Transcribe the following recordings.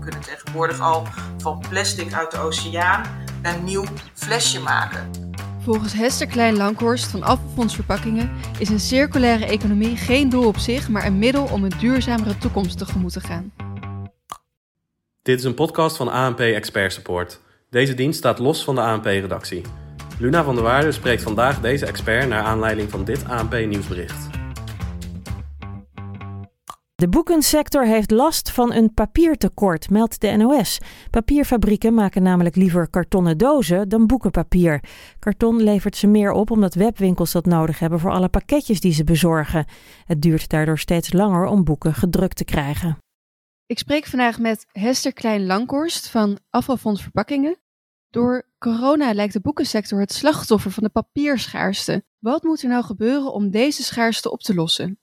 kunnen tegenwoordig al van plastic uit de oceaan een nieuw flesje maken. Volgens Hester Klein-Lankhorst van Afvalfonds Verpakkingen is een circulaire economie geen doel op zich, maar een middel om een duurzamere toekomst tegemoet te gaan. Dit is een podcast van ANP Expert Support. Deze dienst staat los van de ANP-redactie. Luna van der Waarde spreekt vandaag deze expert naar aanleiding van dit ANP-nieuwsbericht. De boekensector heeft last van een papiertekort, meldt de NOS. Papierfabrieken maken namelijk liever kartonnen dozen dan boekenpapier. Karton levert ze meer op omdat webwinkels dat nodig hebben voor alle pakketjes die ze bezorgen. Het duurt daardoor steeds langer om boeken gedrukt te krijgen. Ik spreek vandaag met Hester Klein-Lankhorst van Afvalfonds Verpakkingen. Door corona lijkt de boekensector het slachtoffer van de papierschaarste. Wat moet er nou gebeuren om deze schaarste op te lossen?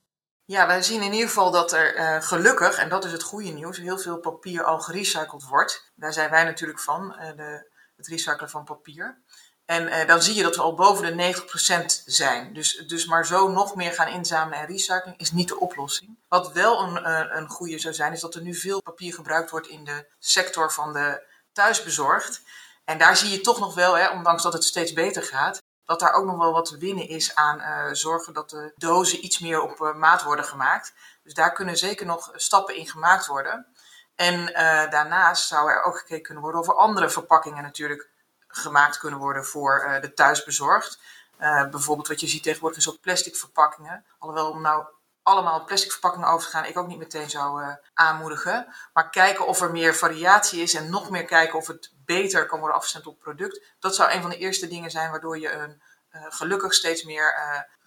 Ja, wij zien in ieder geval dat er uh, gelukkig, en dat is het goede nieuws, heel veel papier al gerecycled wordt. Daar zijn wij natuurlijk van, uh, de, het recyclen van papier. En uh, dan zie je dat we al boven de 90% zijn. Dus, dus maar zo nog meer gaan inzamelen en recycling is niet de oplossing. Wat wel een, een goede zou zijn, is dat er nu veel papier gebruikt wordt in de sector van de thuisbezorgd. En daar zie je toch nog wel, hè, ondanks dat het steeds beter gaat, dat daar ook nog wel wat te winnen is aan uh, zorgen dat de dozen iets meer op uh, maat worden gemaakt. Dus daar kunnen zeker nog stappen in gemaakt worden. En uh, daarnaast zou er ook gekeken kunnen worden of er andere verpakkingen natuurlijk gemaakt kunnen worden voor de thuisbezorgd. bijvoorbeeld wat je ziet tegenwoordig is ook plastic verpakkingen. Alhoewel om nou allemaal plastic verpakkingen over te gaan, ik ook niet meteen zou aanmoedigen. Maar kijken of er meer variatie is en nog meer kijken of het beter kan worden afgestemd op het product. Dat zou een van de eerste dingen zijn waardoor je een, uh, gelukkig steeds meer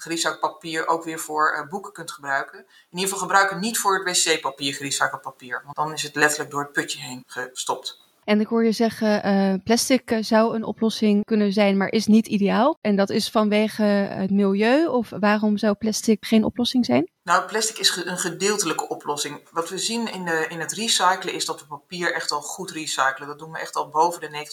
uh, ook weer voor boeken kunt gebruiken. In ieder geval gebruiken niet voor het wc-papier gerecycled papier, want dan is het letterlijk door het putje heen gestopt. En ik hoor je zeggen, plastic zou een oplossing kunnen zijn, maar is niet ideaal. En dat is vanwege het milieu of waarom zou plastic geen oplossing zijn? Nou, plastic is een gedeeltelijke oplossing. Wat we zien in, de, in het recyclen is dat we papier echt al goed recyclen. Dat doen we echt al boven de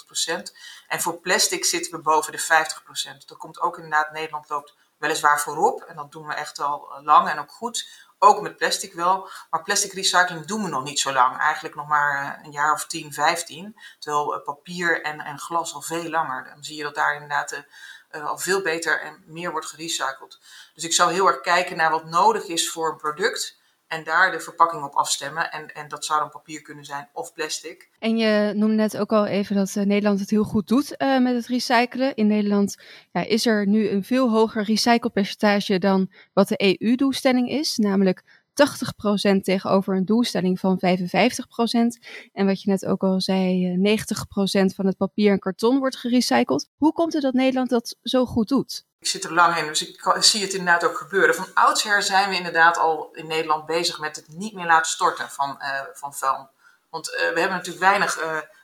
90%. En voor plastic zitten we boven de 50%. Dat komt ook inderdaad, Nederland loopt weliswaar voorop. En dat doen we echt al lang en ook goed. Ook met plastic wel. Maar plastic recycling doen we nog niet zo lang. Eigenlijk nog maar een jaar of 10, 15. Terwijl papier en, en glas al veel langer. Dan zie je dat daar inderdaad de, uh, al veel beter en meer wordt gerecycled. Dus ik zou heel erg kijken naar wat nodig is voor een product. En daar de verpakking op afstemmen. En, en dat zou dan papier kunnen zijn of plastic. En je noemde net ook al even dat uh, Nederland het heel goed doet uh, met het recyclen. In Nederland ja, is er nu een veel hoger recyclepercentage dan wat de EU-doelstelling is. Namelijk 80% tegenover een doelstelling van 55%. En wat je net ook al zei, 90% van het papier en karton wordt gerecycled. Hoe komt het dat Nederland dat zo goed doet? Ik zit er lang in, dus ik zie het inderdaad ook gebeuren. Van oudsher zijn we inderdaad al in Nederland bezig met het niet meer laten storten van, uh, van vuil. Want uh, we hebben natuurlijk weinig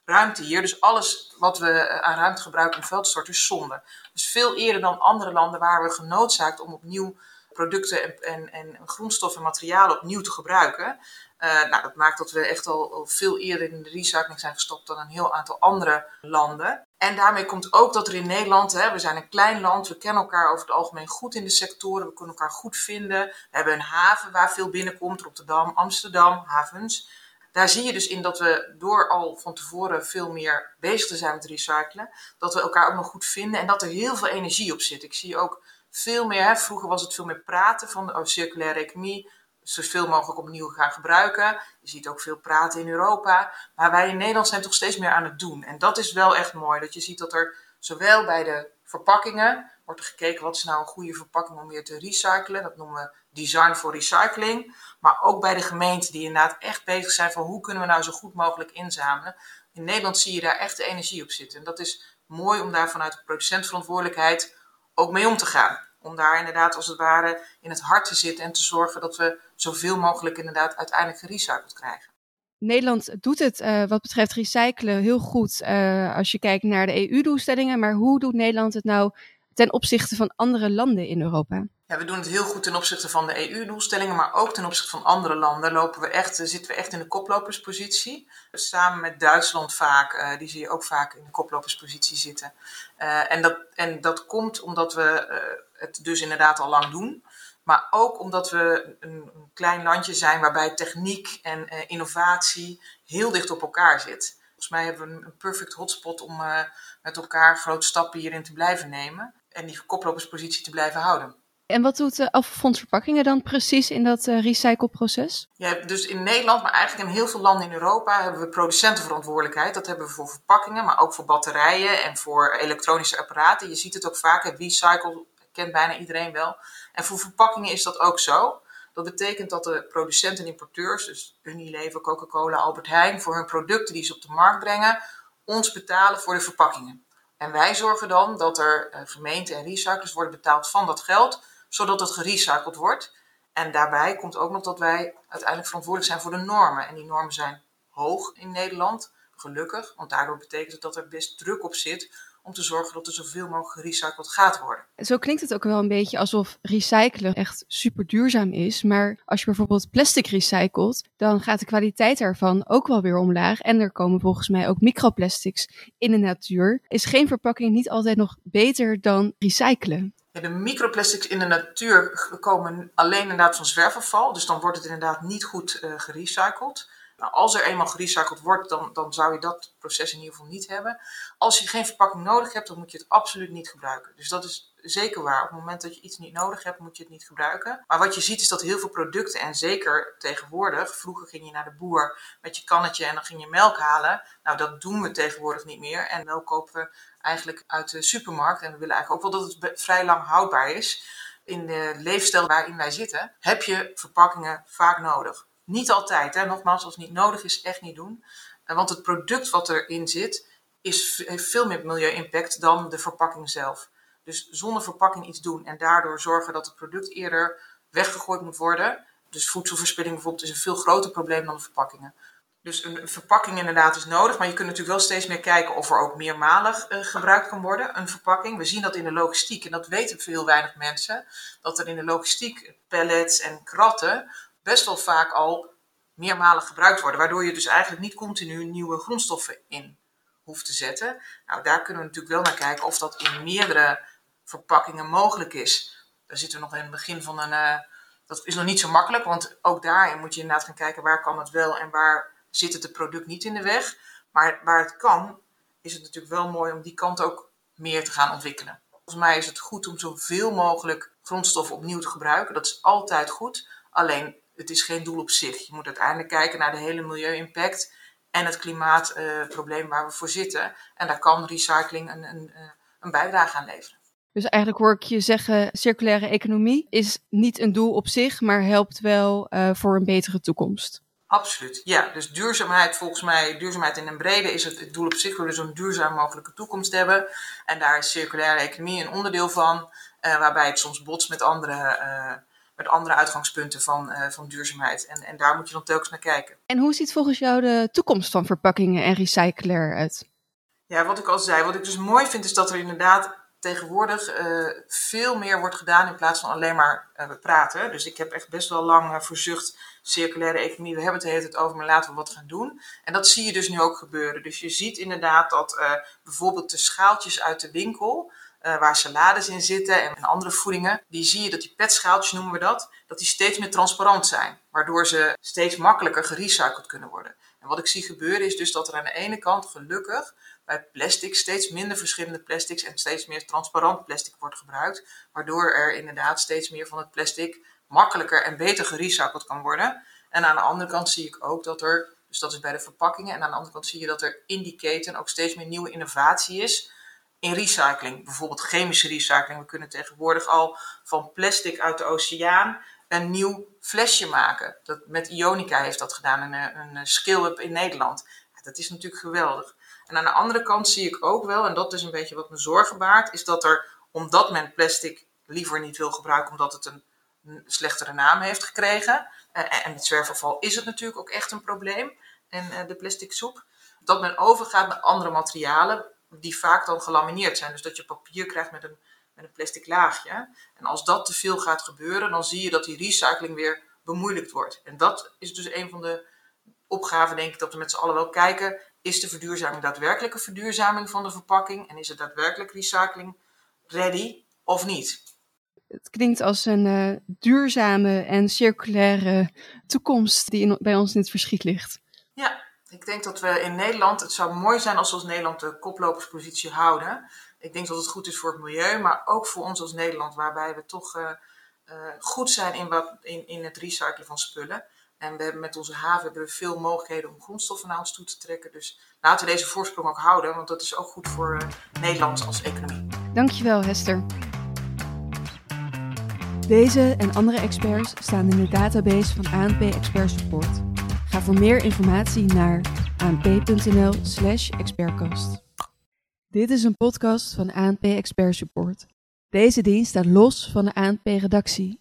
ruimte hier. Dus alles wat we aan ruimte gebruiken om vuil te storten is zonde. Dus veel eerder dan andere landen waren we genoodzaakt om opnieuw producten en, en, en grondstoffen en materialen opnieuw te gebruiken. Uh, nou, dat maakt dat we echt al, al, veel eerder in de recycling zijn gestopt dan een heel aantal andere landen. En daarmee komt ook dat er in Nederland, hè, we zijn een klein land, we kennen elkaar over het algemeen goed in de sectoren, we kunnen elkaar goed vinden. We hebben een haven waar veel binnenkomt, Rotterdam, Amsterdam, havens. Daar zie je dus in dat we door al van tevoren veel meer bezig te zijn met recyclen, dat we elkaar ook nog goed vinden en dat er heel veel energie op zit. Ik zie ook veel meer, hè, vroeger was het veel meer praten van oh, circulaire economie, zoveel mogelijk opnieuw gaan gebruiken. Je ziet ook veel praten in Europa. Maar wij in Nederland zijn toch steeds meer aan het doen. En dat is wel echt mooi. Dat je ziet dat er zowel bij de verpakkingen wordt er gekeken wat is nou een goede verpakking om weer te recyclen. Dat noemen we design voor recycling. Maar ook bij de gemeenten die inderdaad echt bezig zijn van hoe kunnen we nou zo goed mogelijk inzamelen. In Nederland zie je daar echt de energie op zitten. En dat is mooi om daar vanuit de producentverantwoordelijkheid ook mee om te gaan. Om daar inderdaad als het ware in het hart te zitten en te zorgen dat we zoveel mogelijk inderdaad uiteindelijk gerecycled krijgen. Nederland doet het uh, wat betreft recyclen heel goed uh, als je kijkt naar de EU-doelstellingen. Maar hoe doet Nederland het nou ten opzichte van andere landen in Europa? We doen het heel goed ten opzichte van de EU-doelstellingen, maar ook ten opzichte van andere landen lopen we echt, zitten we echt in de koploperspositie. Dus samen met Duitsland vaak, uh, die zie je ook vaak in de koploperspositie zitten. Uh, en, dat, en dat komt omdat we het dus inderdaad al lang doen. Maar ook omdat we een, een klein landje zijn waarbij techniek en innovatie heel dicht op elkaar zit. Volgens mij hebben we een perfect hotspot om met elkaar grote stappen hierin te blijven nemen. En die koploperspositie te blijven houden. En wat doet de afvalfonds verpakkingen dan precies in dat uh, recycleproces? Ja, dus in Nederland, maar eigenlijk in heel veel landen in Europa, hebben we producentenverantwoordelijkheid. Dat hebben we voor verpakkingen, maar ook voor batterijen en voor elektronische apparaten. Je ziet het ook vaak, recycle kent bijna iedereen wel. En voor verpakkingen is dat ook zo. Dat betekent dat de producenten en importeurs, dus Unilever, Coca-Cola, Albert Heijn, voor hun producten die ze op de markt brengen, ons betalen voor de verpakkingen. En wij zorgen dan dat er uh, gemeenten en recyclers worden betaald van dat geld, zodat het gerecycled wordt. En daarbij komt ook nog dat wij uiteindelijk verantwoordelijk zijn voor de normen. En die normen zijn hoog in Nederland, gelukkig, want daardoor betekent het dat er best druk op zit om te zorgen dat er zoveel mogelijk gerecycled gaat worden. Zo klinkt het ook wel een beetje alsof recyclen echt super duurzaam is. Maar als je bijvoorbeeld plastic recycelt, dan gaat de kwaliteit ervan ook wel weer omlaag. En er komen volgens mij ook microplastics in de natuur. Is geen verpakking niet altijd nog beter dan recyclen? De microplastics in de natuur komen alleen inderdaad van zwerfafval. Dus dan wordt het inderdaad niet goed uh, gerecycled. Nou, als er eenmaal gerecycled wordt, dan, dan zou je dat proces in ieder geval niet hebben. Als je geen verpakking nodig hebt, dan moet je het absoluut niet gebruiken. Dus dat is zeker waar. Op het moment dat je iets niet nodig hebt, moet je het niet gebruiken. Maar wat je ziet is dat heel veel producten, en zeker tegenwoordig, vroeger ging je naar de boer met je kannetje en dan ging je melk halen. Nou, dat doen we tegenwoordig niet meer. En melk kopen we eigenlijk uit de supermarkt. En we willen eigenlijk ook wel dat het vrij lang houdbaar is. In de leefstijl waarin wij zitten, heb je verpakkingen vaak nodig. Niet altijd, hè? nogmaals, als het niet nodig is, echt niet doen. Eh, want het product wat erin zit, is, heeft veel meer milieu-impact dan de verpakking zelf. Dus zonder verpakking iets doen en daardoor zorgen dat het product eerder weggegooid moet worden. Dus voedselverspilling bijvoorbeeld is een veel groter probleem dan de verpakkingen. Dus een verpakking inderdaad is nodig, maar je kunt natuurlijk wel steeds meer kijken of er ook meermalig uh, gebruikt kan worden, een verpakking. We zien dat in de logistiek, en dat weten veel weinig mensen, dat er in de logistiek pallets en kratten best wel vaak al meermalen gebruikt worden. Waardoor je dus eigenlijk niet continu nieuwe grondstoffen in hoeft te zetten. Nou, daar kunnen we natuurlijk wel naar kijken of dat in meerdere verpakkingen mogelijk is. Daar zitten we nog in het begin van een. Uh, dat is nog niet zo makkelijk, want ook daarin moet je inderdaad gaan kijken waar kan het wel en waar zit het, het product niet in de weg. Maar waar het kan, is het natuurlijk wel mooi om die kant ook meer te gaan ontwikkelen. Volgens mij is het goed om zoveel mogelijk grondstoffen opnieuw te gebruiken. Dat is altijd goed. Alleen het is geen doel op zich. Je moet uiteindelijk kijken naar de hele milieu-impact en het klimaatprobleem uh, waar we voor zitten. En daar kan recycling een, een, eh, een bijdrage aan leveren. Dus eigenlijk hoor ik je zeggen, circulaire economie is niet een doel op zich, maar helpt wel uh, voor een betere toekomst. Absoluut, ja. Dus duurzaamheid, volgens mij, duurzaamheid in een brede is het, het doel op zich. We willen zo'n duurzaam mogelijke toekomst hebben. En daar is circulaire economie een onderdeel van, uh, waarbij het soms botst met andere uh, met andere uitgangspunten van, uh, van duurzaamheid. En, en daar moet je dan telkens naar kijken. En hoe ziet volgens jou de toekomst van verpakkingen en recycler eruit? Ja, wat ik al zei, wat ik dus mooi vind is dat er inderdaad tegenwoordig uh, veel meer wordt gedaan in plaats van alleen maar uh, praten. Dus ik heb echt best wel lang uh, verzucht circulaire economie. We hebben het de hele tijd over, maar laten we wat gaan doen. En dat zie je dus nu ook gebeuren. Dus je ziet inderdaad dat bijvoorbeeld de schaaltjes uit de winkel uh, waar salades in zitten en andere voedingen, die zie je dat die petschaaltjes noemen we dat, dat die steeds meer transparant zijn, waardoor ze steeds makkelijker gerecycled kunnen worden. En wat ik zie gebeuren is dus dat er aan de ene kant gelukkig bij plastic steeds minder verschillende plastics en steeds meer transparant plastic wordt gebruikt, waardoor er inderdaad steeds meer van het plastic makkelijker en beter gerecycled kan worden. En aan de andere kant zie ik ook dat er, dus dat is bij de verpakkingen, en aan de andere kant zie je dat er in die keten ook steeds meer nieuwe innovatie is in recycling. Bijvoorbeeld chemische recycling. We kunnen tegenwoordig al van plastic uit de oceaan een nieuw flesje maken. Dat, met Ionica heeft dat gedaan, een, een skill-up in Nederland. Dat is natuurlijk geweldig. En aan de andere kant zie ik ook wel, en dat is een beetje wat me zorgen baart, is dat er, omdat men plastic liever niet wil gebruiken, omdat het een, slechtere naam heeft gekregen, uh, en het zwerfafval is het natuurlijk ook echt een probleem, en uh, de plastic soep, dat men overgaat naar andere materialen, die vaak dan gelamineerd zijn. Dus dat je papier krijgt met een, met een plastic laagje. En als dat te veel gaat gebeuren, dan zie je dat die recycling weer bemoeilijkt wordt. En dat is dus een van de opgaven, denk ik, dat we met z'n allen wel kijken. Is de verduurzaming daadwerkelijke verduurzaming van de verpakking? En is het daadwerkelijk recycling ready of niet? het klinkt als een uh, duurzame en circulaire toekomst die bij ons in het verschiet ligt. Ik denk dat we in Nederland, het zou mooi zijn als we als Nederland de koploperspositie houden. Ik denk dat het goed is voor het milieu, maar ook voor ons als Nederland, waarbij we toch uh, uh, goed zijn in, wat, in, in het recyclen van spullen. En we hebben met onze haven hebben we veel mogelijkheden om grondstoffen naar ons toe te trekken. Dus laten we deze voorsprong ook houden, want dat is ook goed voor uh, Nederland als economie. Dankjewel, Hester. Deze en andere experts staan in de database van ANP Expert Support. Voor meer informatie naar anp.nl/slash expertcast. Dit is een podcast van ANP Expert Support. Deze dienst staat los van de ANP-redactie